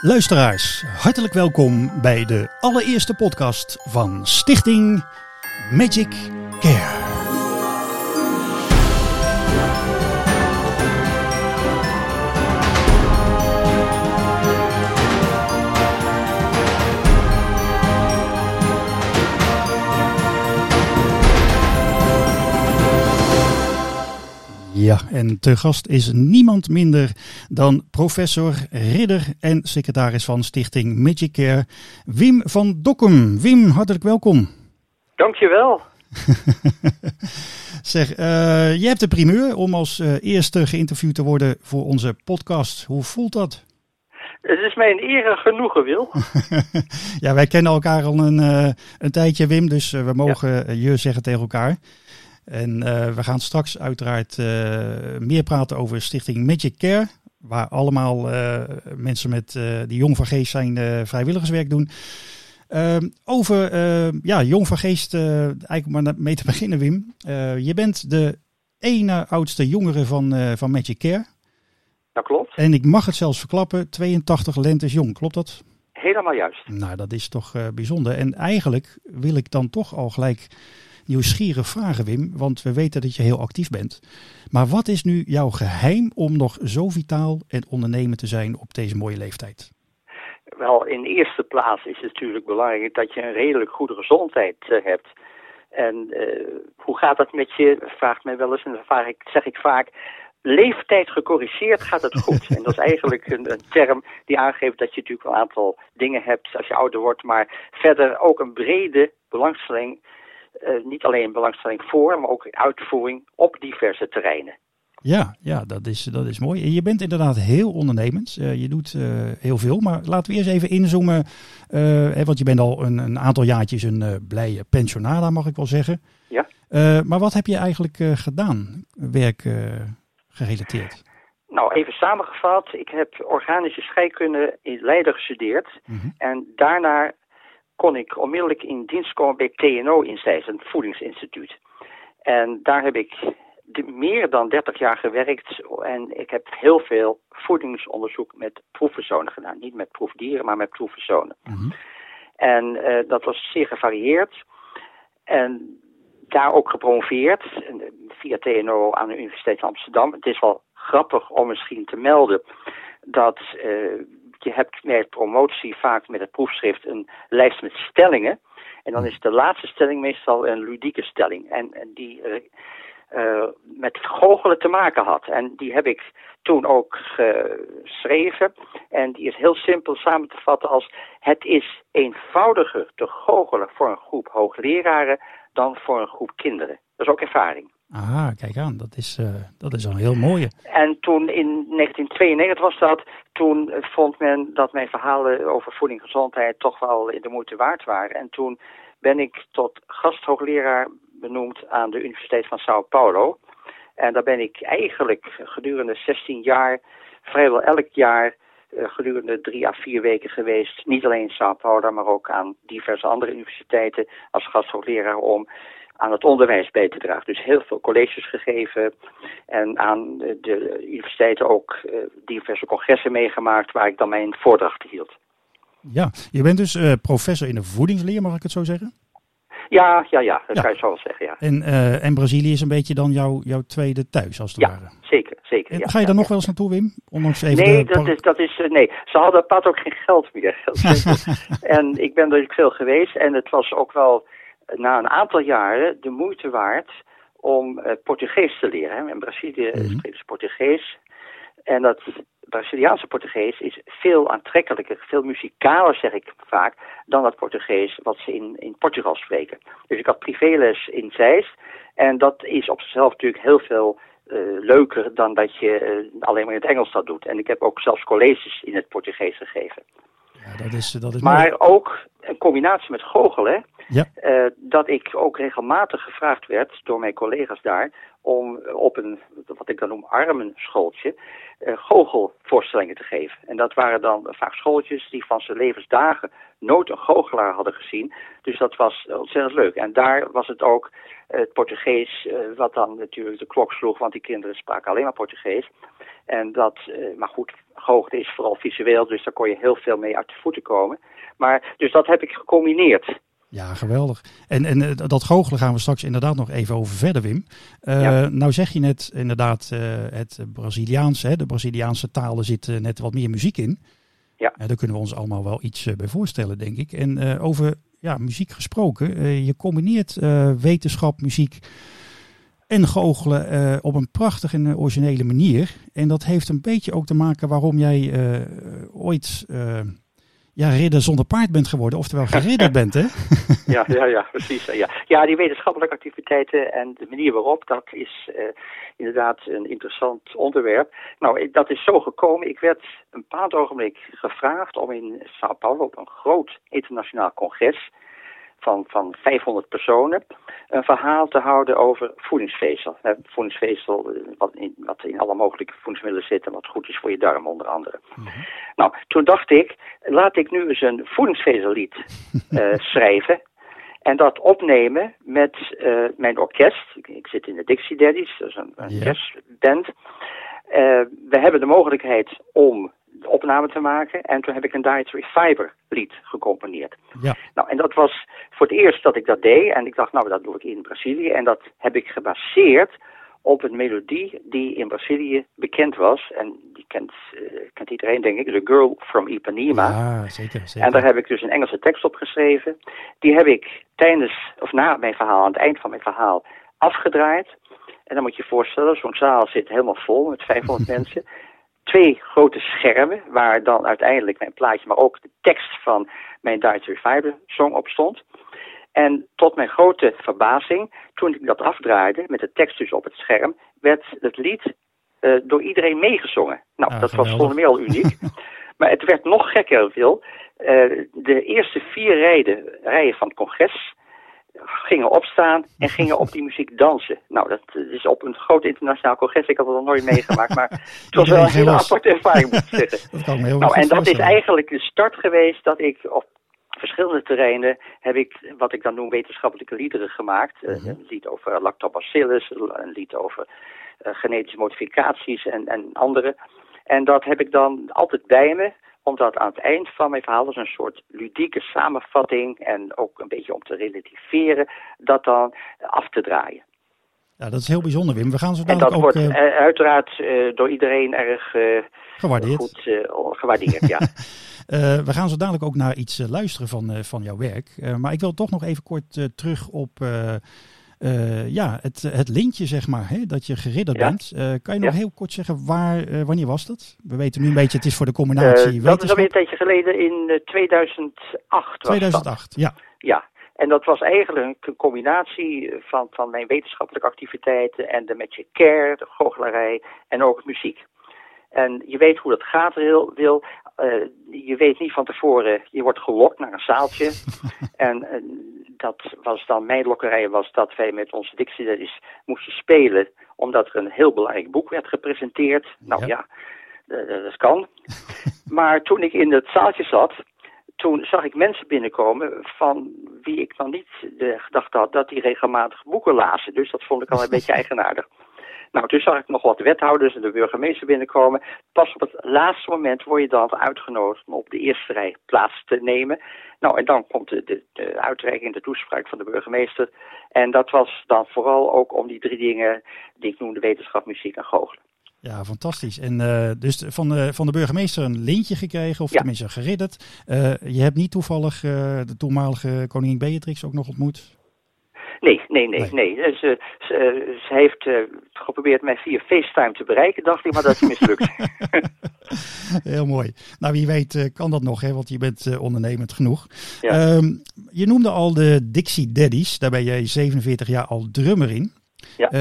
Luisteraars, hartelijk welkom bij de allereerste podcast van Stichting Magic Care. Ja, en te gast is niemand minder dan professor, ridder en secretaris van Stichting Magic Care, Wim van Dokkum. Wim, hartelijk welkom. Dankjewel. zeg, uh, je hebt de primeur om als uh, eerste geïnterviewd te worden voor onze podcast. Hoe voelt dat? Het is mij een eer genoegen, Wil. ja, wij kennen elkaar al een, uh, een tijdje, Wim, dus we mogen ja. je zeggen tegen elkaar. En uh, we gaan straks uiteraard uh, meer praten over Stichting Magic Care. Waar allemaal uh, mensen met, die jong van geest zijn vrijwilligerswerk doen. Ehm, over ja, jong van geest, eigenlijk maar mee te beginnen Wim. je bent de ene oudste jongere van, van Magic Care. Dat klopt. En ik mag het zelfs verklappen, 82 lentes jong, klopt dat? Helemaal juist. Nou, dat is toch bijzonder. En eigenlijk wil ik dan toch al gelijk nieuwsgierig vragen, Wim, want we weten dat je heel actief bent. Maar wat is nu jouw geheim om nog zo vitaal en ondernemend te zijn op deze mooie leeftijd? Wel, in eerste plaats is het natuurlijk belangrijk dat je een redelijk goede gezondheid uh, hebt. En uh, hoe gaat dat met je? Vraagt mij wel eens en dan zeg ik vaak. Leeftijd gecorrigeerd gaat het goed. en dat is eigenlijk een, een, term die aangeeft dat je natuurlijk een aantal dingen hebt als je ouder wordt, maar verder ook een brede belangstelling uh, niet alleen belangstelling voor, maar ook uitvoering op diverse terreinen. Ja, ja dat, is, dat is mooi. En je bent inderdaad heel ondernemend. Uh, je doet uh, heel veel. Maar laten we eerst even inzoomen. Hè, want je bent al een, een aantal jaartjes een blije pensionada, mag ik wel zeggen. Ja. maar wat heb je eigenlijk gedaan, werk gerelateerd? Nou, even samengevat. Ik heb organische scheikunde in Leiden gestudeerd. Mm -hmm. En daarna kon ik onmiddellijk in dienst komen bij TNO in een voedingsinstituut. En daar heb ik meer dan 30 jaar gewerkt en ik heb heel veel voedingsonderzoek met proefpersonen gedaan. Niet met proefdieren, maar met proefpersonen. Mm -hmm. En uh, dat was zeer gevarieerd. En daar ook gepromoveerd via TNO aan de Universiteit van Amsterdam. Het is wel grappig om misschien te melden dat uh, je hebt bij promotie vaak met het proefschrift een lijst met stellingen. En dan is de laatste stelling meestal een ludieke stelling. En, die uh, uh, met goochelen te maken had. En die heb ik toen ook geschreven. En die is heel simpel samen te vatten als... het is eenvoudiger te goochelen voor een groep hoogleraren... dan voor een groep kinderen. Dat is ook ervaring. Ah, kijk aan, dat is, uh, dat is een heel mooie. En toen in 1992 was dat, toen vond men dat mijn verhalen over voeding en gezondheid toch wel in de moeite waard waren. En toen ben ik tot gasthoogleraar benoemd aan de Universiteit van Sao Paulo. En daar ben ik eigenlijk gedurende 16 jaar, vrijwel elk jaar, gedurende drie à vier weken geweest. Niet alleen in Sao Paulo, maar ook aan diverse andere universiteiten als gasthoogleraar om aan het onderwijs bij te dragen. Dus heel veel colleges gegeven en aan de universiteiten ook uh, diverse congressen meegemaakt waar ik dan mijn voordrachten hield. Ja, je bent dus uh, professor in de voedingsleer, mag ik het zo zeggen? Ja, ja, ja, dat ja. kan je zo wel zeggen, ja. En, uh, en Brazilië is een beetje dan jouw, jouw tweede thuis, als het ja, ware? zeker, zeker. En ja, ga je daar ja, nog wel eens naartoe, Wim? Ondanks even nee, de... dat is, dat is, nee, ze hadden pad ook geen geld meer. en ik ben er veel geweest en het was ook wel na een aantal jaren de moeite waard om uh, Portugees te leren. Hè. In Brazilië mm -hmm. spreken ze Portugees. En dat Braziliaanse Portugees is veel aantrekkelijker, veel muzikaler zeg ik vaak, dan dat Portugees wat ze in, in Portugal spreken. Dus ik had privéles in Zeist en dat is op zichzelf natuurlijk heel veel uh, leuker dan dat je uh, alleen maar in het Engels dat doet. En ik heb ook zelfs colleges in het Portugees gegeven. Ja, dat is, dat is maar mooi. ook een combinatie met goochelen Ja. dat ik ook regelmatig gevraagd werd door mijn collega's daar om op een, wat ik dan noem, armenschooltje, uh, goochelvoorstellingen te geven. En dat waren dan vaak schooltjes die van zijn levensdagen nooit een goochelaar hadden gezien. Dus dat was ontzettend leuk. En daar was het ook het Portugees, uh, wat dan natuurlijk de klok sloeg, want die kinderen spraken alleen maar Portugees. En dat, uh, maar goed, goochelen is vooral visueel, dus daar kon je heel veel mee uit de voeten komen. Maar, dus dat heb ik gecombineerd. Ja, geweldig. En, en eh, dat goochelen gaan we straks inderdaad nog even over verder, Wim. Uh, Nou zeg je net inderdaad uh, het Braziliaans, hè, de Braziliaanse talen zit net wat meer muziek in. Ja. daar kunnen we ons allemaal wel iets bij voorstellen, denk ik. En over ja, muziek gesproken, je combineert wetenschap, muziek en goochelen op een prachtige en originele manier. En dat heeft een beetje ook te maken waarom jij ooit ja, ridder zonder paard bent geworden, oftewel geridderd bent, hè? ja, ja, ja, precies. Ja. ja, die wetenschappelijke activiteiten en de manier waarop, dat is uh, inderdaad een interessant onderwerp. Nou, dat is zo gekomen. Ik werd een paar ogenblik gevraagd om in Sao Paulo op een groot internationaal congres van, van 500 personen een verhaal te houden over voedingsvezel. Voedingsvezel, eh, wat in, wat in alle mogelijke voedingsmiddelen zit en wat goed is voor je darm onder andere. Mhm. Nou, toen dacht ik, laat ik nu eens een voedingsvezellied uh, schrijven en dat opnemen met uh, mijn orkest. Ik, zit in de Dixie Daddies, dat is een, een yeah. jazzband. we hebben de mogelijkheid om opname te maken. En toen heb ik een Dietary Fiber lied gecomponeerd. Ja. Nou, en dat was voor het eerst dat ik dat deed. En ik dacht, nou, dat doe ik in Brazilië. En dat heb ik gebaseerd op een melodie die in Brazilië bekend was. En die kent, uh, kent iedereen, denk ik. The Girl from Ipanema. Ja, zeker, zeker. En daar heb ik dus een Engelse tekst op geschreven. Die heb ik tijdens, of na mijn verhaal, aan het eind van mijn verhaal, afgedraaid. En dan moet je je voorstellen, zo'n zaal zit helemaal vol met 500 mensen twee grote schermen, waar dan uiteindelijk mijn plaatje, maar ook de tekst van mijn Dietary Fiber song op stond. En tot mijn grote verbazing, toen ik dat afdraaide, met de tekst dus op het scherm, werd het lied uh, door iedereen meegezongen. Nou, dat was volgens mij al uniek. maar het werd nog gekker, Wil. Uh, de eerste vier rijden, rijen van het congres gingen opstaan en gingen op die muziek dansen. Nou, dat is op een groot internationaal congres. Ik had het nog nooit meegemaakt, maar het was wel een hele aparte ervaring, moet ik zeggen. dat kan heel nou, en dat is eigenlijk de start geweest dat ik op verschillende terreinen heb ik wat ik dan noem wetenschappelijke liederen gemaakt. Uh Een lied over lactobacillus, een lied over uh, genetische modificaties en, en andere. En dat heb ik dan altijd bij me omdat aan het eind van mijn verhaal, is een soort ludieke samenvatting en ook een beetje om te relativeren, dat dan af te draaien. Ja, dat is heel bijzonder, Wim. We gaan zo En dat ook, wordt uh, uiteraard uh, door iedereen erg uh, gewaardeerd. goed gewaardeerd. ja. we gaan zo dadelijk ook naar iets luisteren van, van jouw werk. maar ik wil toch nog even kort terug op uh, ja, het, het lintje, zeg maar, hè, dat je geridderd bent. Uh, kan je nog heel kort zeggen, waar, uh, wanneer was dat? We weten nu een beetje, het is voor de combinatie Dat is alweer een tijdje geleden, in 2008 2008, ja. Ja, en dat was eigenlijk een combinatie van, van mijn wetenschappelijke activiteiten en de Magic Care, de goochelarij en ook muziek. En je weet hoe dat gaat, wil. wil uh, je weet niet van tevoren, je wordt gelokt naar een zaaltje. en uh, dat was dan, mijn lokkerij was dat wij met onze Dixie moesten spelen. Omdat er een heel belangrijk boek werd gepresenteerd. Nou ja, ja dat kan. maar toen ik in het zaaltje zat, toen zag ik mensen binnenkomen van wie ik dan niet de gedachte had dat die regelmatig boeken lazen. Dus dat vond ik al een beetje eigenaardig. Nou, toen zag ik nog wat wethouders en de burgemeester binnenkomen. Pas op het laatste moment word je dan uitgenodigd om op de eerste rij plaats te nemen. Nou, en dan komt de, de, de uitreiking, de toespraak van de burgemeester. En dat was dan vooral ook om die drie dingen die ik noemde wetenschap, muziek en goochelen. Ja, fantastisch. En uh, dus van de, van de burgemeester een lintje gekregen, of tenminste geridderd. Uh, je hebt niet toevallig uh, de toenmalige koningin Beatrix ook nog ontmoet? Nee, nee, nee, nee. Ze, ze, ze heeft uh, geprobeerd mij via FaceTime te bereiken, dacht ik, maar dat is mislukt. Heel mooi. Nou, wie weet uh, kan dat nog, hè, want je bent uh, ondernemend genoeg. Ja. Um, je noemde al de Dixie Daddies, daar ben jij 47 jaar al drummer in. Ja.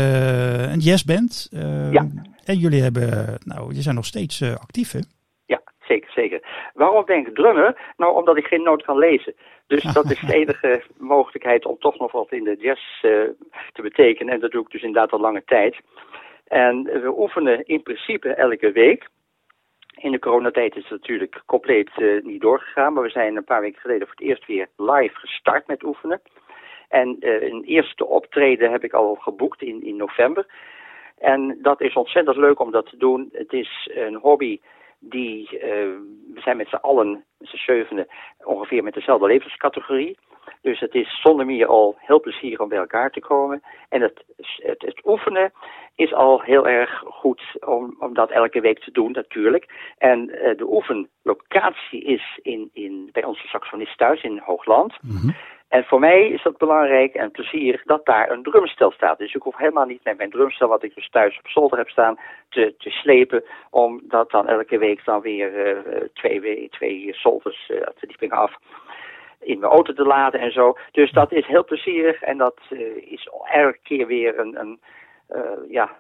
een jazzband. Ehm, ja. En jullie hebben, nou, je zijn nog steeds actief, hè? Ja, zeker, zeker. Waarom denk ik drummer? Nou, omdat ik geen noot kan lezen. Dus dat is de enige mogelijkheid om toch nog wat in de jazz te betekenen. En dat doe ik dus inderdaad al lange tijd. En we oefenen in principe elke week. In de coronatijd is het natuurlijk compleet niet doorgegaan. Maar we zijn een paar weken geleden voor het eerst weer live gestart met oefenen. En uh, een eerste optreden heb ik al geboekt in, in november. En dat is ontzettend leuk om dat te doen. Het is een hobby die, uh, we zijn met z'n allen, met z'n zevenen, ongeveer met dezelfde levenscategorie. Dus het is zonder meer al heel plezierig om bij elkaar te komen. En het, het, oefenen is al heel erg goed om, om dat elke week te doen natuurlijk. En uh, de oefenlocatie is in, in, bij onze saxonist thuis in Hoogland. Mm en voor mij is dat belangrijk en plezier dat daar een drumstel staat. Dus ik hoef helemaal niet met mijn drumstel, wat ik dus thuis op zolder heb staan, te, te slepen. Om dat dan elke week dan weer uh, twee, twee zolders, uh, verdiepingen af, in mijn auto te laden en zo. Dus dat is heel plezierig en dat uh, is elke keer weer een, een uh, ja,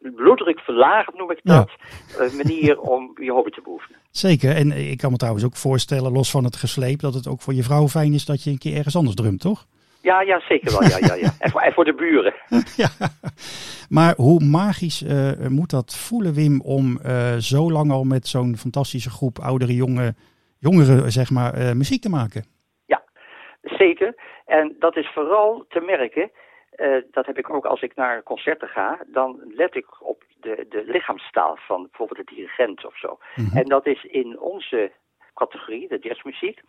bloeddruk verlagen noem ik dat, ja. manier om je hobby te beoefenen. Zeker, en ik kan me trouwens ook voorstellen, los van het gesleep, dat het ook voor je vrouw fijn is dat je een keer ergens anders drumt, toch? Ja, ja, zeker wel. Ja, ja, ja. En, voor, en voor de buren. ja. Maar hoe magisch uh, moet dat voelen, Wim, om zo lang al met zo'n fantastische groep oudere jongen, jongeren zeg maar, muziek te maken? Ja, zeker. En dat is vooral te merken uh, dat heb ik ook als ik naar concerten ga. Dan let ik op de, de lichaamstaal van bijvoorbeeld de dirigent of zo. Mm -hmm. En dat is in onze categorie, de jazzmuziek,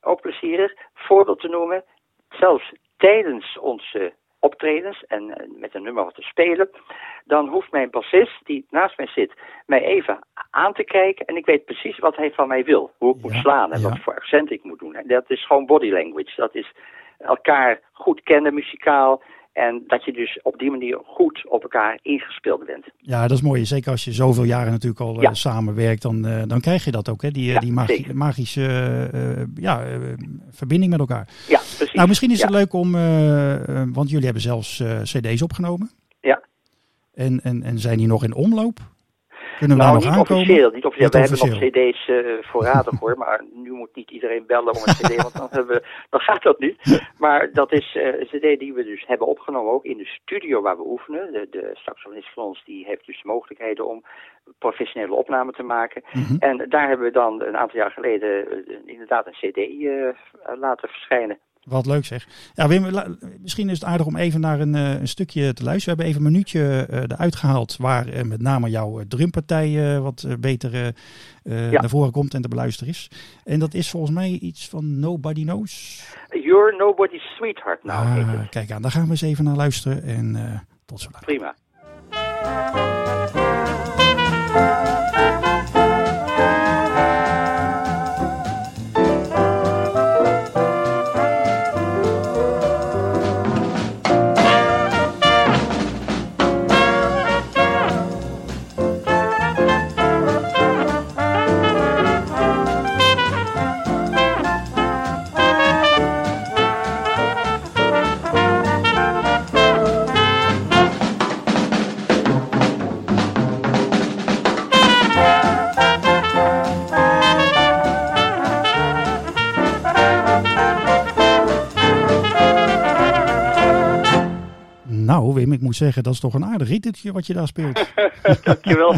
ook plezierig. Voorbeeld te noemen, zelfs tijdens onze optredens en met een nummer wat te spelen, dan hoeft mijn bassist die naast mij zit, mij even aan te kijken en ik weet precies wat hij van mij wil. Hoe ik ja, moet slaan en ja. wat voor accent ik moet doen. En dat is gewoon body language. Dat is elkaar goed kennen muzikaal en dat je dus op die manier goed op elkaar ingespeeld bent. Ja, dat is mooi. Zeker als je zoveel jaren natuurlijk al ja. uh, samenwerkt, dan, uh, dan krijg je dat ook, hè? Die, ja, die magi magische uh, ja, verbinding met elkaar. Ja, precies. Nou, misschien is het leuk om, want jullie hebben zelfs cd's opgenomen. Ja. En, en, en zijn die nog in omloop? Kunnen we nou, daar nog niet aankomen? officieel. Niet officieel. Niet we officieel. hebben nog cd's uh, voorradig hoor, maar nu moet niet iedereen bellen om een cd, want dan, hebben we, dan gaat dat niet. Maar dat is uh, een cd die we dus hebben opgenomen ook in de studio waar we oefenen. De, de saxofonist van ons die heeft dus mogelijkheden om professionele opnamen te maken. Mm -hmm. En daar hebben we dan een aantal jaar geleden uh, inderdaad een cd laten verschijnen. Wat leuk zeg. Ja, Wim, misschien is het aardig om even naar een, uh, een stukje te luisteren. We hebben even een minuutje uh, eruit gehaald waar uh, met name jouw drumpartij wat beter ja. naar voren komt en te beluisteren is. En dat is volgens mij iets van Nobody Knows. You're Nobody's Sweetheart nou. Ah, kijk aan, daar gaan we eens even naar luisteren en tot zo. Prima. Ik moet zeggen, dat is toch een aardig rieteltje wat je daar speelt. dankjewel,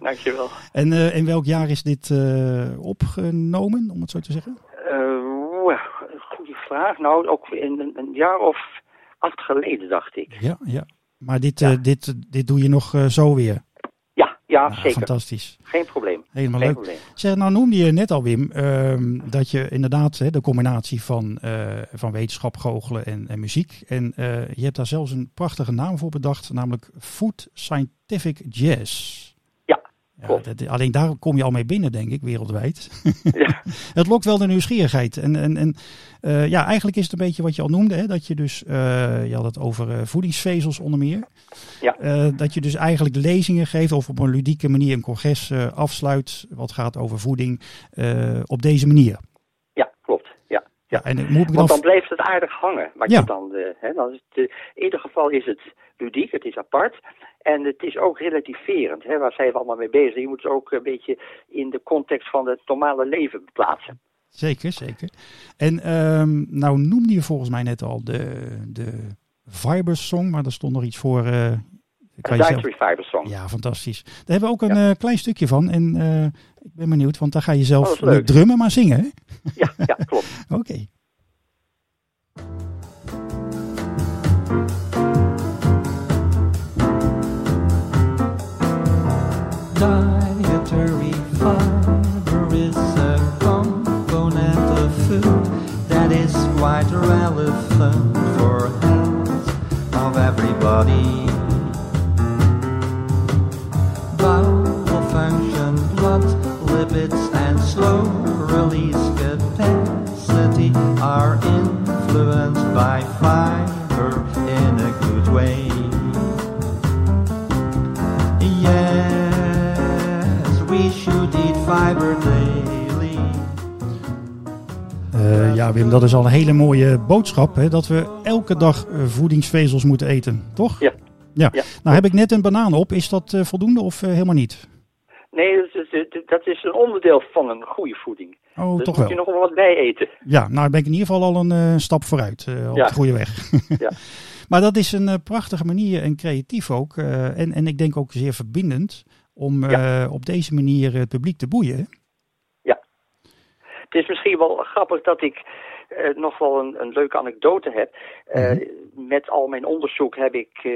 dankjewel. En uh, in welk jaar is dit uh, opgenomen, om het zo te zeggen? Uh, goede vraag. Nou, ook in een, een, jaar of acht geleden, dacht ik. Ja, ja. Maar dit, ja. dit, dit doe je nog zo weer? Ja, ah, zeker. Fantastisch. Geen probleem. Helemaal Geen leuk. Probleem. Zeg, nou noemde je net al, Wim, uh, dat je inderdaad hè, de combinatie van, uh, van wetenschap, goochelen en, en muziek. En uh, je hebt daar zelfs een prachtige naam voor bedacht, namelijk Food Scientific Jazz. Ja, dat, alleen daar kom je al mee binnen, denk ik, wereldwijd. Ja. het lokt wel de nieuwsgierigheid. En, en, en uh, ja, eigenlijk is het een beetje wat je al noemde, hè, dat je dus, je had het over voedingsvezels onder meer. Ja. Uh, dat je dus eigenlijk lezingen geeft of op een ludieke manier een congres uh, afsluit wat gaat over voeding uh, op deze manier. Ja, klopt. Ja. Ja, en moet ik Want dan blijft het aardig hangen. Maar ja. dan, hè, dan is het, in ieder geval is het ludiek, het is apart. En het is ook relativerend. Hè? Waar zijn we allemaal mee bezig? Je moet het ook een beetje in de context van het normale leven plaatsen. Zeker, zeker. En um, nou noemde je volgens mij net al de, de Song, maar daar stond nog iets voor. Uh, kan je zelf... Fiber Song. Ja, fantastisch. Daar hebben we ook een ja. klein stukje van. En uh, ik ben benieuwd, want daar ga je zelf oh, drummen, maar zingen, hè? Ja, ja klopt. Oké. Okay. white elephant for hands of everybody. Ja, Wim, dat is al een hele mooie boodschap. Hè, dat we elke dag uh, voedingsvezels moeten eten, toch? Ja. ja. ja. Nou heb ik net een banaan op. Is dat uh, voldoende of helemaal niet? Nee, dat is, dat is, een onderdeel van een goede voeding. Oh, dus toch moet wel. je nog wel wat bij eten. Ja, nou ben ik in ieder geval al een stap vooruit op ja. de goede weg. ja. Maar dat is een prachtige manier en creatief ook. en, en ik denk ook zeer verbindend om ja. op deze manier het publiek te boeien. Het is misschien wel grappig dat ik uh, nog wel een, een, leuke anekdote heb. Uh, mm -hmm. Met al mijn onderzoek heb ik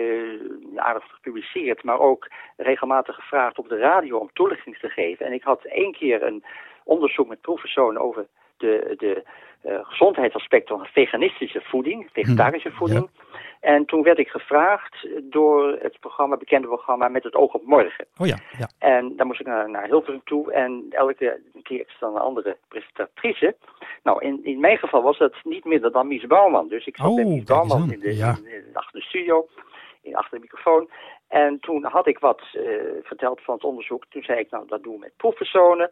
aardig gepubliceerd, maar ook regelmatig gevraagd op de radio om toelichting te geven. En ik had één keer een onderzoek met proefpersonen over de, de gezondheidsaspecten van veganistische voeding, vegetarische -hmm. voeding. Ja. En toen werd ik gevraagd door het programma, bekende programma Met het oog op morgen. Oh ja, ja. En daar moest ik naar, naar Hilversum toe en elke keer is dan een andere presentatrice. Nou, in, in mijn geval was dat niet minder dan Mies Bouwman. Dus ik zat oh, met Mies Bouwman in de, ja. in, in, achter de studio, in, achter de microfoon. En toen had ik wat uh, verteld van het onderzoek. Toen zei ik, nou, dat doen we met proefpersonen.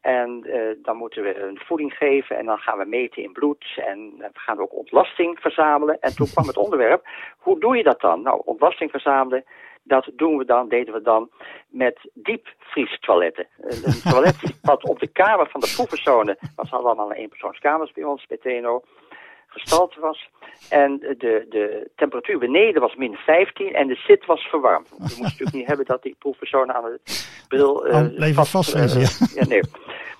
En uh, dan moeten we een voeding geven en dan gaan we meten in bloed en we gaan ook ontlasting verzamelen. En toen kwam het onderwerp, hoe doe je dat dan? Nou, ontlasting verzamelen, dat doen we dan, deden we dan met diepvriestoiletten. Een toilet wat op de kamer van de proefpersonen, want ze hadden allemaal een eenpersoonskamers bij ons, bij TNO, gestald was. En de, de temperatuur beneden was min 15 en de zit was verwarmd. We moesten natuurlijk niet hebben dat die proefpersonen aan de bril... Uh, oh, vast, vast uh, ja, nee.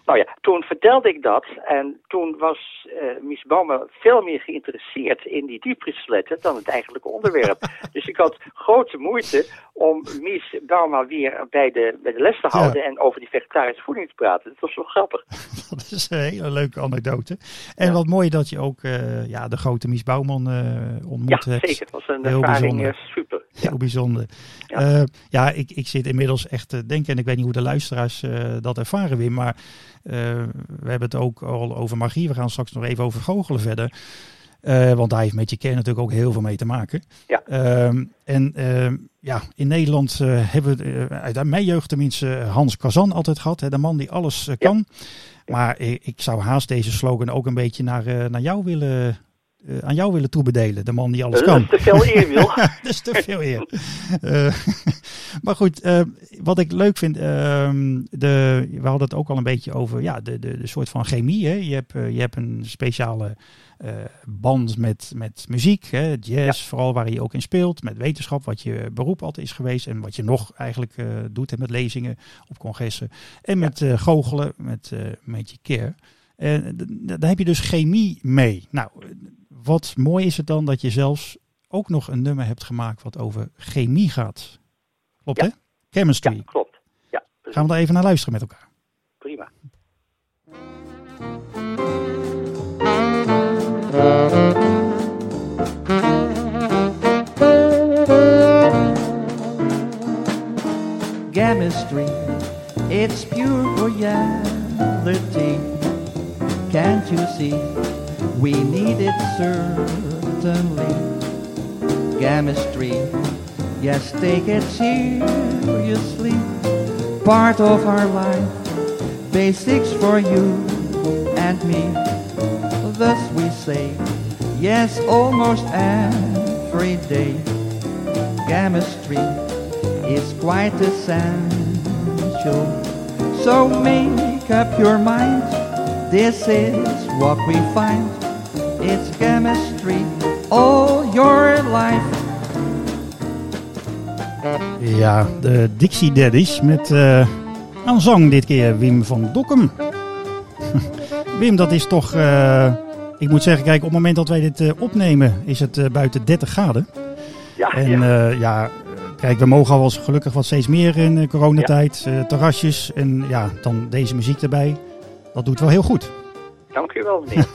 Nou ja, toen vertelde ik dat en toen was uh, Mies veel meer geïnteresseerd in die diepvriesletten dan het eigenlijke onderwerp. dus ik had grote moeite om Mies Bouwman weer bij de, bij de les te houden ja. en over die vegetarische voeding te praten. Dat was wel grappig. dat is een hele leuke anekdote. En ja. wat mooi dat je ook uh, ja, de grote Mies Bouwman uh, ontmoet ja, hebt. zeker. Dat was een Heel ervaring bijzonder. super. Ja. Heel bijzonder. Ja, ja ik, ik zit inmiddels echt te denken, en ik weet niet hoe de luisteraars dat ervaren, Wim, maar we hebben het ook al over magie. We gaan straks nog even over goochelen verder. Uh, want daar heeft met je kern natuurlijk ook heel veel mee te maken. Ja. Uh, en ja, in Nederland hebben we uit mijn jeugd tenminste Hans Kazan altijd gehad. Hè, de man die alles kan. Ja. Maar ik, ik, zou haast deze slogan ook een beetje naar, naar jou willen uh, aan jou willen toebedelen. De man die alles dat kan. Dat is te veel eer, Wil. dat is te veel eer. uh, maar goed, uh, wat ik leuk vind, ehm, de, we hadden het ook al een beetje over ja, de, de, de soort van chemie. Hè? Je, hebt, je hebt een speciale band met, met muziek, hè? jazz, ja. vooral waar je ook in speelt. Met wetenschap, wat je beroep altijd is geweest. En wat je nog eigenlijk doet hè, met lezingen op congressen. En met ja. goochelen, met, met je care. En daar heb je dus chemie mee. Nou, wat mooi is het dan dat je zelfs ook nog een nummer hebt gemaakt wat over chemie gaat. Klopt ja. hè? Chemistry. Ja, klopt. Ja, Gaan we daar even naar luisteren met elkaar. Prima. Chemistry, it's pure reality. Can't you see? We need it certainly. Chemistry, yes, take it seriously. Part of our life, basics for you and me. Thus we say, yes, almost every day. Chemistry is quite essential. So make up your mind This is what we find. It's chemistry all your life. Ja, de Dixie Daddies met uh, aan zang dit keer Wim van Dokkum. Wim, dat is toch... Uh, ik moet zeggen, kijk, op het moment dat wij dit uh, opnemen is het buiten 30 graden. Ja, en ja. ja, kijk, we mogen al wel gelukkig wat steeds meer in coronatijd. Ja. terrasjes en ja, dan deze muziek erbij. Dat doet wel heel goed. Dank u wel, meneer.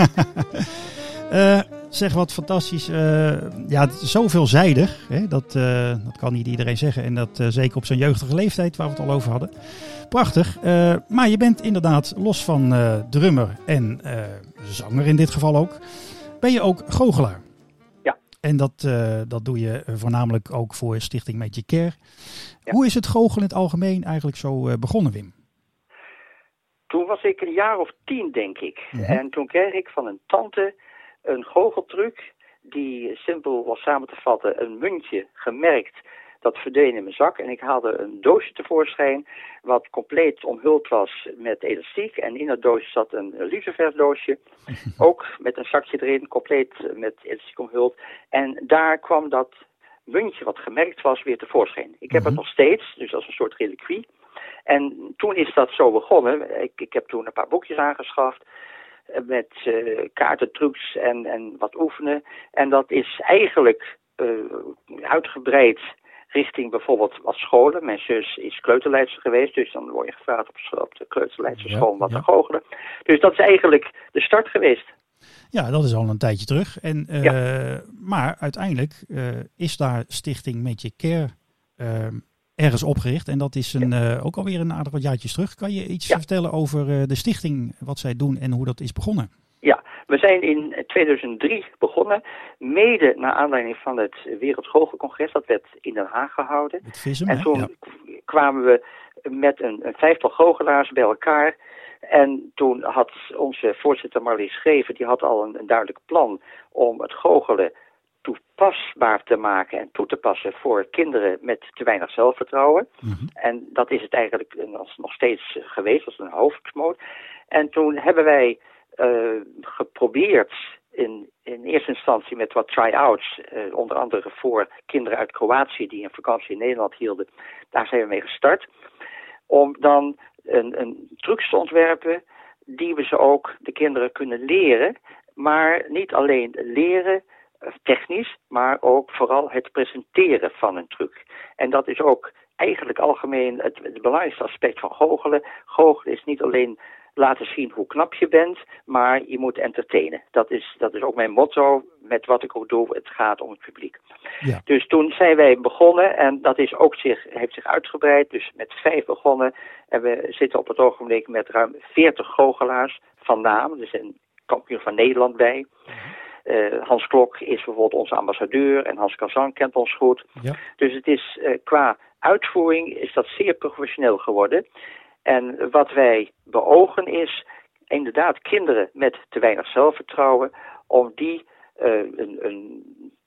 zeg wat fantastisch. Uh, ja, zo veelzijdig. Hè? Dat, uh, dat kan niet iedereen zeggen. En dat zeker op zijn jeugdige leeftijd, waar we het al over hadden. Prachtig. maar je bent inderdaad, los van drummer en zanger in dit geval ook, ben je ook goochelaar. Ja. En dat, dat doe je voornamelijk ook voor Stichting Met Care. Ja. Hoe is het goochelen in het algemeen eigenlijk zo begonnen, Wim? Toen was ik een jaar of tien, denk ik. -hmm. En toen kreeg ik van een tante een goocheltruc die simpel was samen te vatten. Een muntje gemerkt, dat verdween in mijn zak. En ik haalde een doosje tevoorschijn wat compleet omhuld was met elastiek. En in dat doosje zat een lucifersdoosje, ook met een zakje erin, compleet met elastiek omhuld. En daar kwam dat muntje wat gemerkt was weer tevoorschijn. Ik heb het nog steeds, dus als een soort reliquie. En toen is dat zo begonnen. Ik, ik heb toen een paar boekjes aangeschaft met uh, kaartentrucs en, en wat oefenen. En dat is eigenlijk uh, uitgebreid richting bijvoorbeeld wat scholen. Mijn zus is kleuterleidster geweest, dus dan word je gevraagd op, op de kleuterleidsterschool ja, wat ja. te goochelen. Dus dat is eigenlijk de start geweest. Ja, dat is al een tijdje terug. En, uh, ja. Maar uiteindelijk is daar Stichting Met Care ergens opgericht. En dat is een, ja. uh, ook alweer een aardig wat jaartjes terug. Kan je iets ja. vertellen over uh, de stichting, wat zij doen en hoe dat is begonnen? Ja, we zijn in 2003 begonnen, mede naar aanleiding van het Wereldschoolcongres. Dat werd in Den Haag gehouden. Het visum, en toen ja. kwamen we met een, een vijftal goochelaars bij elkaar. En toen had onze voorzitter Marlies Schreven, die had al een, een duidelijk plan om het goochelen toepasbaar te maken en toe te passen voor kinderen met te weinig zelfvertrouwen. Mhm. En dat is het eigenlijk nog steeds geweest, als een hoofdmoot. En toen hebben wij uh, geprobeerd in, in eerste instantie met wat try-outs, uh, onder andere voor kinderen uit Kroatië die een vakantie in Nederland hielden. Daar zijn we mee gestart. Om dan een, een trucs te ontwerpen die we ze ook de kinderen kunnen leren. Maar niet alleen leren, technisch, maar ook vooral het presenteren van een truc. En dat is ook eigenlijk algemeen het, het belangrijkste aspect van goochelen. Goochelen is niet alleen laten zien hoe knap je bent, maar je moet entertainen. Dat is, dat is ook mijn motto met wat ik ook doe. Het gaat om het publiek. Ja. Dus toen zijn wij begonnen en dat is ook zich, heeft zich uitgebreid. Dus met vijf begonnen en we zitten op het ogenblik met ruim 40 goochelaars van naam. Er zijn kampioen van Nederland bij. Uh, Hans Klok is bijvoorbeeld onze ambassadeur en Hans Kazan kent ons goed. Ja. Dus het is uh, qua uitvoering is dat zeer professioneel geworden. En wat wij beogen is inderdaad kinderen met te weinig zelfvertrouwen om die uh, een, een,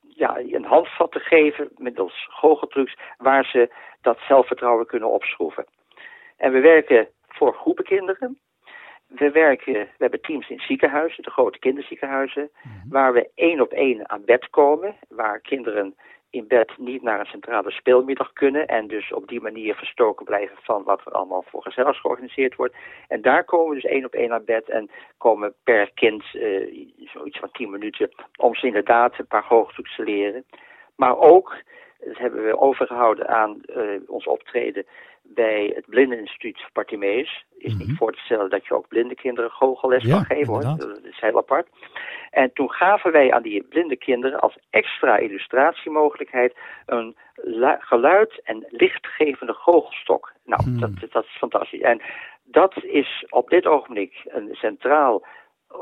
ja, een handvat te geven middels goocheltrucs waar ze dat zelfvertrouwen kunnen opschroeven. En we werken voor groepen kinderen. We werken, we hebben teams in ziekenhuizen, de grote kinderziekenhuizen, mm-hmm. waar we één op één aan bed komen, waar kinderen in bed niet naar een centrale speelmiddag kunnen en dus op die manier verstoken blijven van wat er allemaal voor gezellig georganiseerd wordt. En daar komen we dus één op één aan bed en komen per kind uh, zoiets van tien minuten om ze inderdaad een paar hoogtoets te leren. Maar ook, dat hebben we overgehouden aan uh, ons optreden bij het Blindeninstituut Bartimeus. Is niet voor te stellen dat je ook blinde kinderen goochelles ja, kan geven hoor. Dat is heel apart. En toen gaven wij aan die blinde kinderen als extra illustratiemogelijkheid een geluid en lichtgevende goochelstok. Nou, Hmm. dat, dat is fantastisch. En dat is op dit ogenblik een centraal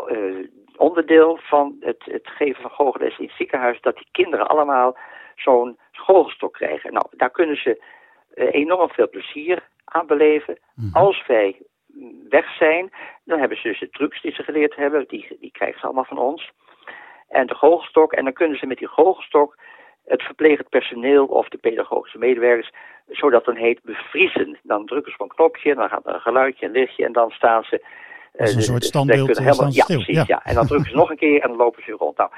uh, onderdeel van het, het geven van goochelles in het ziekenhuis. Dat die kinderen allemaal zo'n goochelstok krijgen. Nou, daar kunnen ze enorm veel plezier aan beleven. Mhm. Als wij weg zijn, dan hebben ze dus de trucs die ze geleerd hebben, die, die krijgen ze allemaal van ons. En de goochelstok, en dan kunnen ze met die goochelstok het verplegend personeel of de pedagogische medewerkers, zodat dan heet bevriezen. Dan drukken ze op een knopje, dan gaat er een geluidje, een lichtje en dan staan ze Als een soort standbeeld helemaal, ja, precies, ja. En dan drukken ze nog een keer en dan lopen ze rond. Nou,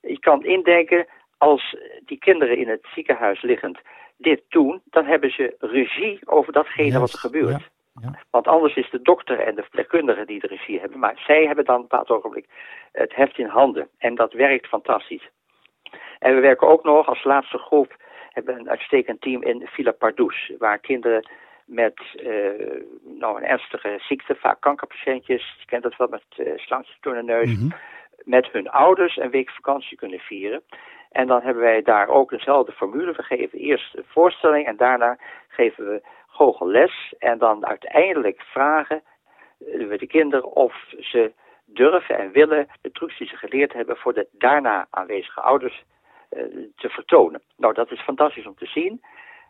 je kan indenken, als die kinderen in het ziekenhuis liggend dit doen, dan hebben ze regie over datgene wat er gebeurt. Ja. Want anders is de dokter en de verpleegkundige die de regie hebben. Maar zij hebben dan op een bepaald ogenblik het heft in handen. En dat werkt fantastisch. En we werken ook nog als laatste groep, hebben een uitstekend team in Villa Pardoes. Waar kinderen met uh, nou, een ernstige ziekte, vaak kankerpatiëntjes, je kent dat wel met uh, slangjes door de neus, mhm. met hun ouders een week vakantie kunnen vieren. En dan hebben wij daar ook dezelfde formule. We geven eerst voorstelling en daarna geven we goochelles. En dan uiteindelijk vragen we de kinderen of ze durven en willen de trucs die ze geleerd hebben voor de daarna aanwezige ouders uh, te vertonen. Nou, dat is fantastisch om te zien.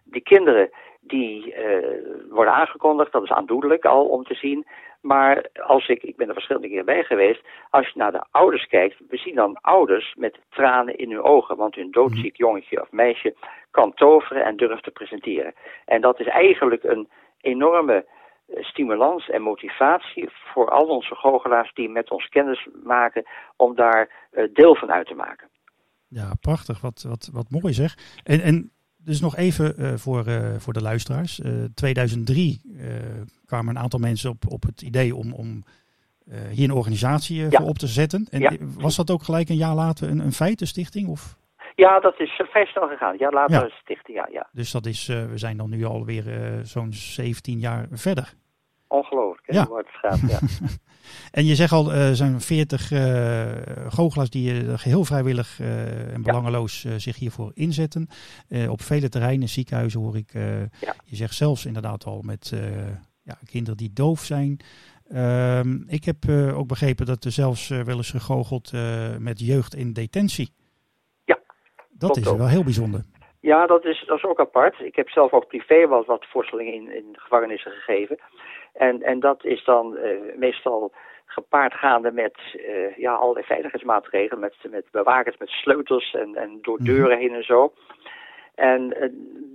Die kinderen die uh, worden aangekondigd, dat is aandoenlijk al om te zien. Maar als ik, ik ben er verschillende keren bij geweest, als je naar de ouders kijkt, we zien dan ouders met tranen in hun ogen, want hun doodziek mhm. jongetje of meisje kan toveren en durft te presenteren. En dat is eigenlijk een enorme eh, stimulans en motivatie voor al onze goochelaars die met ons kennis maken om daar uh, deel van uit te maken. Ja, prachtig. Wat, wat, wat mooi zeg. En, en dus nog even uh, voor, uh, voor de luisteraars. Uh, 2003 kwamen een aantal mensen op, op het idee om, om hier een organisatie ja. voor op te zetten. En ja. was dat ook gelijk een jaar later een, een feit, stichting? Of? Ja, dat is vrij snel gegaan. Ja, later ja. stichting, ja, ja. Dus dat is, we zijn dan nu alweer zo'n 17 jaar verder. Ongelooflijk, hè, ja. het gaat, ja. en je zegt al, er zijn 40 uh, goochelaars die uh, geheel vrijwillig uh, en belangeloos zich hiervoor inzetten. op vele terreinen, ziekenhuizen hoor ik. Je zegt zelfs inderdaad al met ja, kinderen die doof zijn. Ehm, ik heb ook begrepen dat er zelfs wel eens gegoocheld met jeugd in detentie. Ja. Dat is ook. wel heel bijzonder. Ja, dat is, dat is ook apart. Ik heb zelf ook privé wel wat voorstellingen in, in gevangenissen gegeven. En, en dat is dan uh, meestal gepaard gaande met uh, ja, allerlei veiligheidsmaatregelen, met, met bewakers met sleutels en, en door mhm. deuren heen en zo. En uh,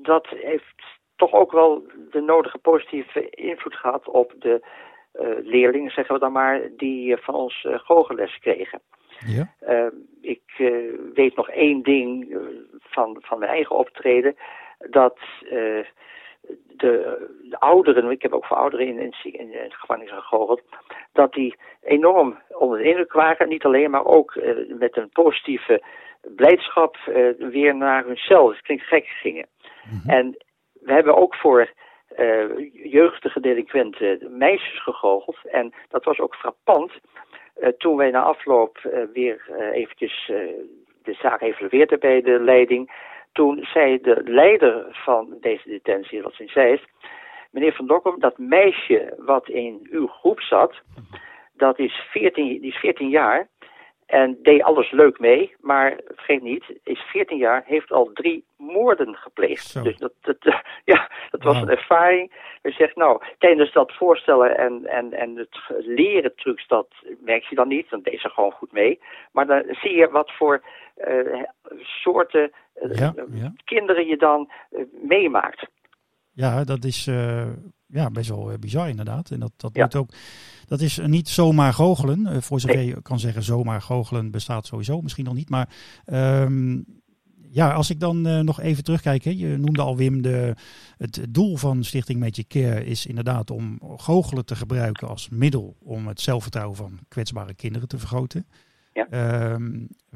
dat heeft toch ook wel de nodige positieve invloed gehad op de leerlingen, zeggen we dan maar, die van ons uh, goocheles kregen. Ja. ik weet nog één ding van, van mijn eigen optreden, dat de, de, ouderen, ik heb ook voor ouderen in, in, in, in gevangenis gegoocheld, dat die enorm onder de indruk waren. Niet alleen, maar ook uh, met een positieve blijdschap uh, weer naar hun cel. Dat klinkt gek gingen. Mm-hmm. En we hebben ook voor uh, jeugdige delinquenten meisjes gegoocheld. En dat was ook frappant. toen wij na afloop weer eventjes de zaak evalueerden bij de leiding toen zei de leider van deze detentie, dat in Zeist, meneer Van Dokkum, dat meisje wat in uw groep zat, dat is 14, die is 14 jaar en deed alles leuk mee, maar vergeet niet, is 14 jaar, heeft al drie moorden gepleegd. Dus dat, dat, ja, dat was een ervaring. Je zegt, nou, tijdens dat voorstellen en, en, en het leren trucs, dat merk je dan niet, dan deed ze gewoon goed mee. Maar dan zie je wat voor uh, soorten uh, kinderen je dan uh, meemaakt. Ja, dat is ja, best wel bizar inderdaad. En dat, dat, ja. moet ook, dat is niet zomaar goochelen. voor zover je kan zeggen, zomaar goochelen bestaat sowieso misschien nog niet. Maar um, ja, als ik dan uh, nog even terugkijk. Hè, je noemde al Wim, de, het doel van Stichting Magic Care is inderdaad om goochelen te gebruiken als middel om het zelfvertrouwen van kwetsbare kinderen te vergroten. Ja. Uh,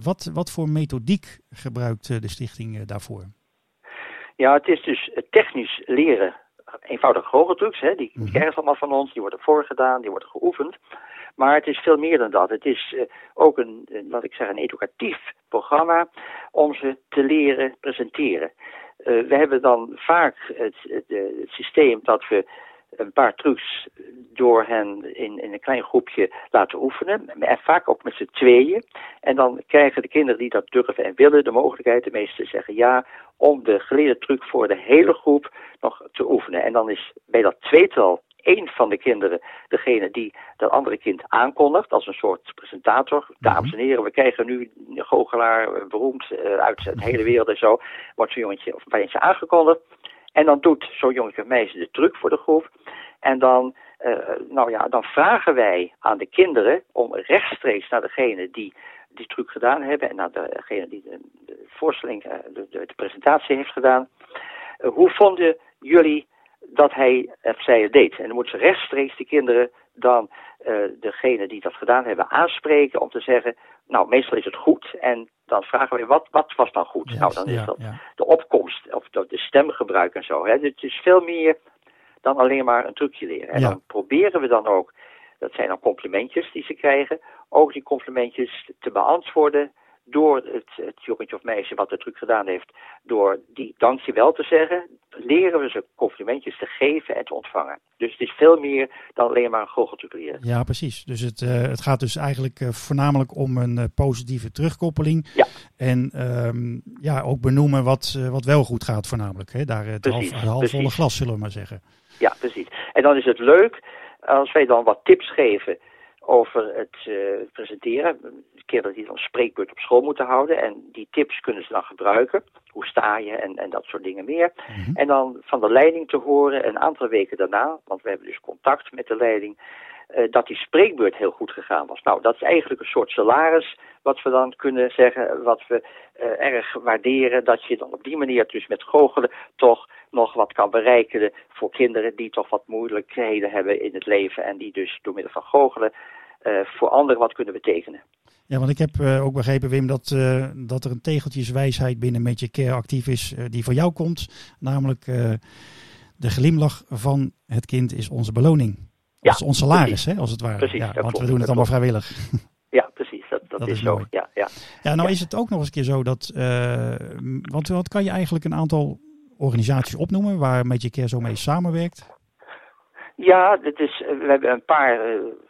wat, wat voor methodiek gebruikt de stichting uh, daarvoor? Ja, het is dus technisch leren. Eenvoudige goocheltrucs, hè, die -hmm. krijgen allemaal van ons, die worden voorgedaan, die worden geoefend. Maar het is veel meer dan dat. Het is uh, ook een, wat ik zeg, een educatief programma om ze te leren presenteren. Uh, we hebben dan vaak het, het, het, systeem dat we een paar trucs door hen in, in een klein groepje laten oefenen. En vaak ook met z'n tweeën. En dan krijgen de kinderen die dat durven en willen de mogelijkheid, de meesten zeggen ja, om de geleerde truc voor de hele groep nog te oefenen. En dan is bij dat tweetal één van de kinderen degene die dat andere kind aankondigt als een soort presentator. Dames en heren, we krijgen nu een goochelaar, beroemd uh, uit de hele wereld en zo. Wordt zo'n jongetje of een meisje aangekondigd. En dan doet zo'n jongetje meisje de truc voor de groep. En dan nou ja, dan vragen wij aan de kinderen om rechtstreeks naar degene die die truc gedaan hebben en naar degene die de, voorstelling, de, de, de, presentatie heeft gedaan. hoe vonden jullie dat hij of zij het deed? En dan moeten ze rechtstreeks de kinderen dan uh, degene die dat gedaan hebben aanspreken om te zeggen, nou meestal is het goed en dan vragen we wat, wat was dan goed? nou dan is dat de opkomst of de, stemgebruik en zo. Hè. Het is veel meer dan alleen maar een trucje leren. En dan proberen we dan ook, dat zijn dan complimentjes die ze krijgen, ook die complimentjes te beantwoorden door het, het jongetje of meisje wat de truc gedaan heeft, door die dankjewel te zeggen, leren we ze complimentjes te geven en te ontvangen. Dus het is veel meer dan alleen maar een goocheltruc. Ja, precies. Dus het, uh, het gaat dus eigenlijk uh, voornamelijk om een uh, positieve terugkoppeling. Ja. En um, ja, ook benoemen wat, wat wel goed gaat voornamelijk. Hè? Daar het half, halfvolle glas, zullen we maar zeggen. Ja, precies. En dan is het leuk als wij dan wat tips geven over het uh, presenteren. Kinderen die dan spreekbeurt op school moeten houden. En die tips kunnen ze dan gebruiken. Hoe sta je en, en dat soort dingen meer. Mhm. En dan van de leiding te horen een aantal weken daarna, want we hebben dus contact met de leiding, uh, dat die spreekbeurt heel goed gegaan was. Nou, dat is eigenlijk een soort salaris wat we dan kunnen zeggen, wat we uh, erg waarderen. Dat je dan op die manier dus met goochelen toch nog wat kan bereiken voor kinderen die toch wat moeilijkheden hebben in het leven. En die dus door middel van goochelen uh, voor anderen wat kunnen betekenen. Ja, want ik heb uh, ook begrepen, Wim, dat, uh, dat er een tegeltjeswijsheid binnen Met Je Care actief is die van jou komt. Namelijk de glimlach van het kind is onze beloning. Dat is ons salaris, hè, als het ware. Precies, ja, want klopt, we doen het allemaal vrijwillig. Ja, precies. Dat, is, is, zo. Ja, ja. ja, nou is het ook nog eens een keer zo dat... want wat kan je eigenlijk een aantal organisaties opnoemen waar Met Je Care zo mee samenwerkt? Ja, dit is, we hebben een paar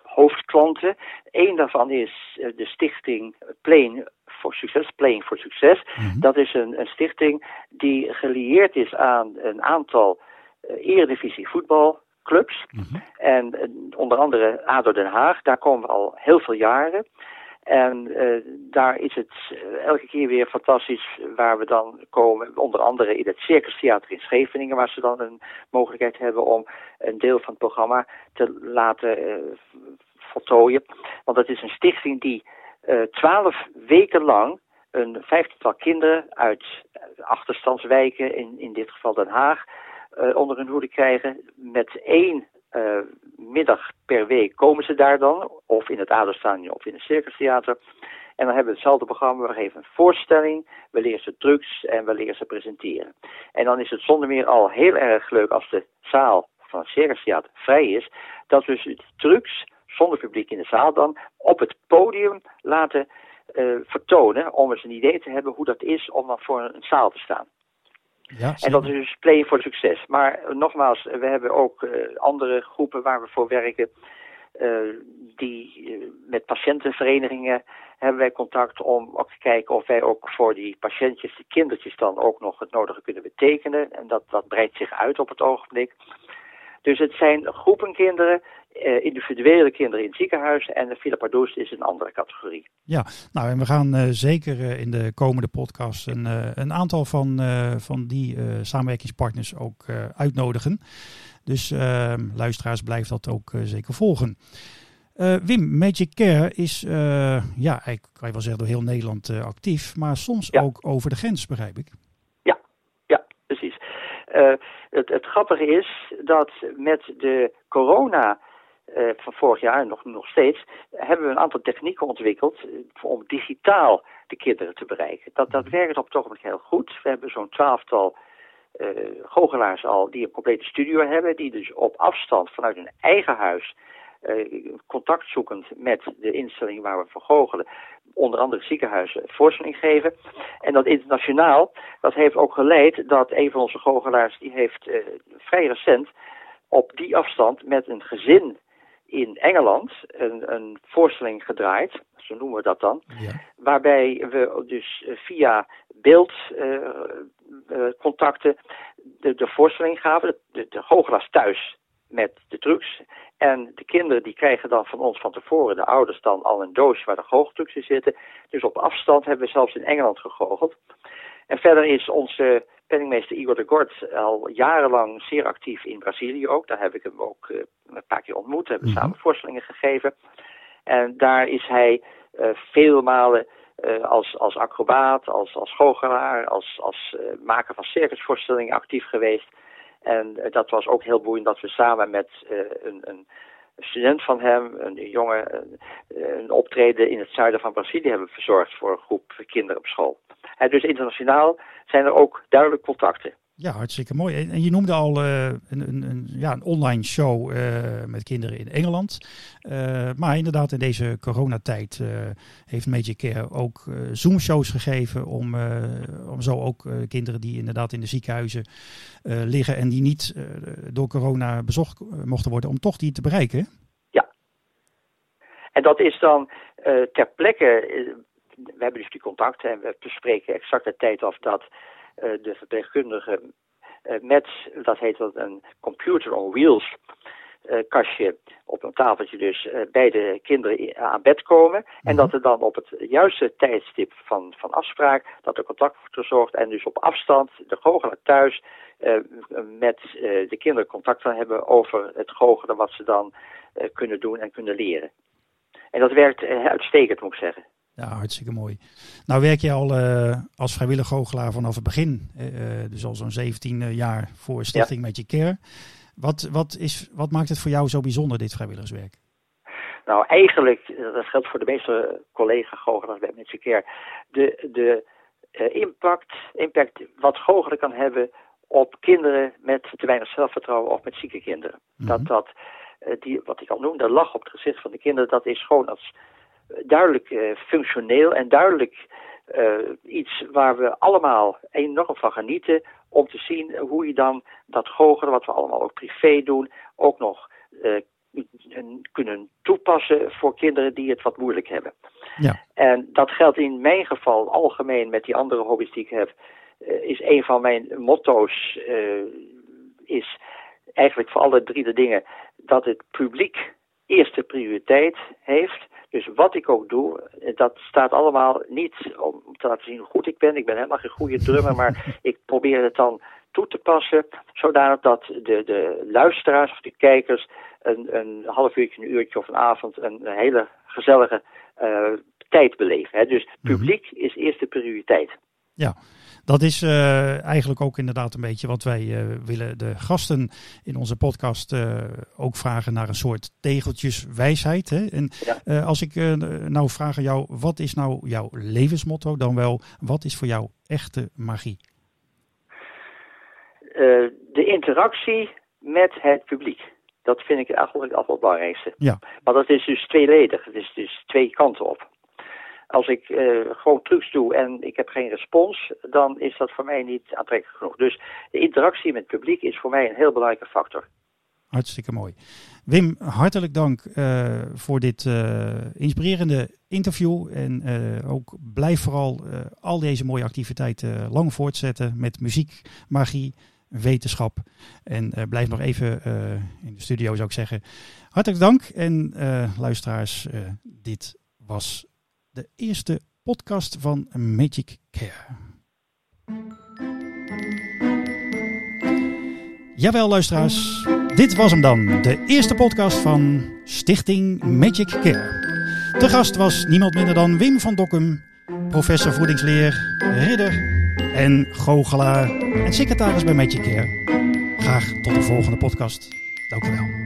hoofdklanten. Eén daarvan is eh, de stichting Plane voor Succes, Playing voor Succes. Mhm. Dat is een, een, stichting die gelieerd is aan een aantal eredivisie voetbalclubs. Mhm. En onder andere ADO Den Haag, daar komen we al heel veel jaren. En uh, daar is het elke keer weer fantastisch waar we dan komen. Onder andere in het Circus Theater in Scheveningen, waar ze dan een mogelijkheid hebben om een deel van het programma te laten uh, voltooien. Want dat is een stichting die twaalf weken lang een vijftigtal kinderen uit achterstandswijken, in, in dit geval Den Haag, onder hun hoede krijgen met één uh, middag per week komen ze daar dan, of in het Aderstadion of in het Circustheater. En dan hebben we hetzelfde programma, we geven een voorstelling, we leren ze trucs en we leren ze presenteren. En dan is het zonder meer al heel erg leuk als de zaal van het Circustheater vrij is, dat we dus trucs zonder publiek in de zaal dan op het podium laten uh, vertonen, om eens een idee te hebben hoe dat is om dan voor een zaal te staan. Ja, en dat is dus play voor succes. Maar uh, nogmaals, we hebben ook uh, andere groepen waar we voor werken. Uh, die met patiëntenverenigingen hebben wij contact om ook te kijken of wij ook voor die patiëntjes, die kindertjes dan ook nog het nodige kunnen betekenen. En dat, dat breidt zich uit op het ogenblik. Dus het zijn groepen kinderen uh, individuele kinderen in het ziekenhuis en de Villa Pardoes is een andere categorie. Ja, nou en we gaan uh, zeker uh, in de komende podcast een, een aantal van, van die samenwerkingspartners ook uitnodigen. Dus luisteraars, blijf dat ook zeker volgen. Wim, Magic Care is, ja, ik kan je wel zeggen, door heel Nederland actief, maar soms ja. ook over de grens, begrijp ik. Precies. het, het grappige is dat met de corona uh, van vorig jaar en nog, nog steeds, hebben we een aantal technieken ontwikkeld uh, om digitaal de kinderen te bereiken. Dat, dat werkt op ogenblik heel goed. We hebben zo'n twaalftal uh, goochelaars al die een complete studio hebben, die dus op afstand vanuit hun eigen huis contact zoekend met de instelling waar we voor goochelen, onder andere ziekenhuizen, voorstelling geven. En dat internationaal, dat heeft ook geleid dat een van onze goochelaars, die heeft vrij recent op die afstand met een gezin in Engeland een, een voorstelling gedraaid, zo noemen we dat dan, ja. waarbij we dus via beeldcontacten uh, uh, de, de voorstelling gaven, de, de goochelaars thuis met de trucs. En de kinderen die krijgen dan van ons van tevoren, de ouders dan al een doosje waar de goocheltrucs zitten. Dus op afstand hebben we zelfs in Engeland gegoocheld. En verder is onze penningmeester Igor de Gort al jarenlang zeer actief in Brazilië ook. Daar heb ik hem ook uh, een paar keer ontmoet, hebben mhm. samen voorstellingen gegeven. En daar is hij uh, vele malen uh, als, als acrobaat, als, als goochelaar, als, als maker van circusvoorstellingen actief geweest. En dat was ook heel boeiend dat we samen met een, een student van hem, een jongen, een, een, optreden in het zuiden van Brazilië hebben verzorgd voor een groep kinderen op school. En dus internationaal zijn er ook duidelijk contacten. Ja, hartstikke mooi. En je noemde al uh, een, een, een, ja, een online show uh, met kinderen in Engeland. Uh, maar inderdaad, in deze coronatijd heeft Magic Care ook Zoom-shows gegeven. Om, om zo ook kinderen die inderdaad in de ziekenhuizen liggen en die niet door corona bezocht mochten worden, om toch die te bereiken. Ja. En dat is dan ter plekke. We hebben dus die contacten en we bespreken exact de tijd af dat eh, de verpleegkundige eh, met, dat heet wat een computer on wheels, uh, kastje op een tafeltje dus bij de kinderen aan bed komen. En mhm. dat er dan op het juiste tijdstip van, van afspraak, dat er contact wordt gezorgd en dus op afstand de goochelaar thuis uh, met de kinderen contact van hebben over het goochelen wat ze dan kunnen doen en kunnen leren. En dat werkt uitstekend moet ik zeggen. Ja, hartstikke mooi. Nou werk je al uh, als vrijwillig goochelaar vanaf het begin. Uh, dus al zo'n 17 jaar voor Stichting ja. Magic Care. Wat, wat, is, wat maakt het voor jou zo bijzonder, dit vrijwilligerswerk? Nou, eigenlijk, dat geldt voor de meeste collega-goochelaars bij Magic Care. De, de uh, impact, impact wat goochelen kan hebben op kinderen met te weinig zelfvertrouwen of met zieke kinderen. Mm -hmm. Dat dat, die, wat ik al noemde, lach op het gezicht van de kinderen, dat is gewoon als duidelijk uh, functioneel en duidelijk uh, iets waar we allemaal enorm van genieten om te zien hoe je dan dat goochelen, wat we allemaal ook privé doen, ook nog uh, kunnen toepassen voor kinderen die het wat moeilijk hebben. Ja. En dat geldt in mijn geval algemeen met die andere hobby's die ik heb, is een van mijn motto's, is eigenlijk voor alle drie de dingen dat het publiek eerste prioriteit heeft dus wat ik ook doe, dat staat allemaal niet om te laten zien hoe goed ik ben. Ik ben helemaal geen goede drummer, maar ik probeer het dan toe te passen, zodanig dat de, de luisteraars of de kijkers een, een half uurtje, een uurtje of een avond een, hele gezellige uh, tijd beleven. Hè. Dus mhm. publiek is eerste prioriteit. Ja, dat is uh, eigenlijk ook inderdaad een beetje wat wij uh, willen de gasten in onze podcast uh, ook vragen naar een soort tegeltjeswijsheid. Hè? En ja. als ik nou vraag aan jou, wat is nou jouw levensmotto? Dan wel, wat is voor jou echte magie? de interactie met het publiek. Dat vind ik eigenlijk het belangrijkste. Ja. Maar dat is dus tweeledig. Het is dus twee kanten op als ik uh, gewoon trucs doe en ik heb geen respons, dan is dat voor mij niet aantrekkelijk genoeg. Dus de interactie met het publiek is voor mij een heel belangrijke factor. Hartstikke mooi. Wim, hartelijk dank uh, voor dit uh, inspirerende interview. En ook blijf vooral al deze mooie activiteiten lang voortzetten met muziek, magie, wetenschap. En blijf nog even in de studio, zou ik zeggen. Hartelijk dank. En luisteraars, dit was de eerste podcast van Magic Care. Jawel, luisteraars, dit was hem dan, de eerste podcast van Stichting Magic Care. De gast was niemand minder dan Wim van Dokkum, professor voedingsleer, ridder en goochelaar en secretaris bij Magic Care. Graag tot de volgende podcast. Dank u wel.